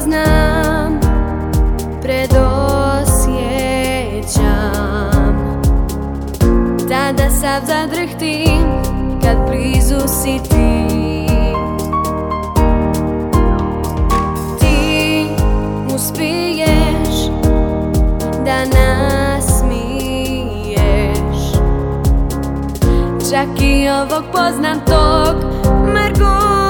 znam Predosjećam Tada sav zadrhtim Kad blizu si ti Ti uspiješ Da nasmiješ Čak i ovog poznatog Margot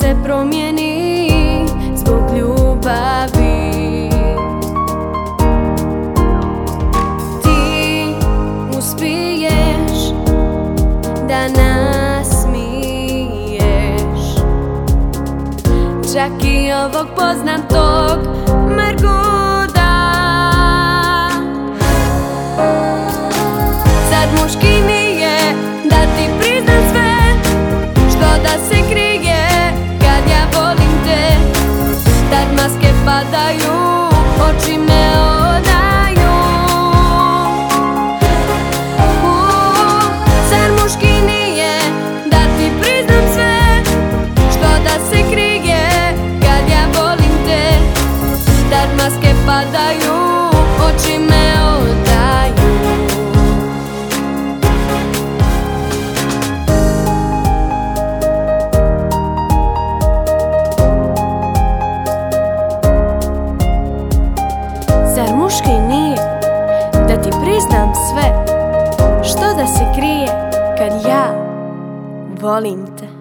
se promijeni zbog ljubavi Ti uspiješ da nasmiješ Čak i ovog poznatog Marguda Sad muški kad maske padaju Oči me odaju Zar muški nije da ti priznam sve Što da se krije kad ja volim te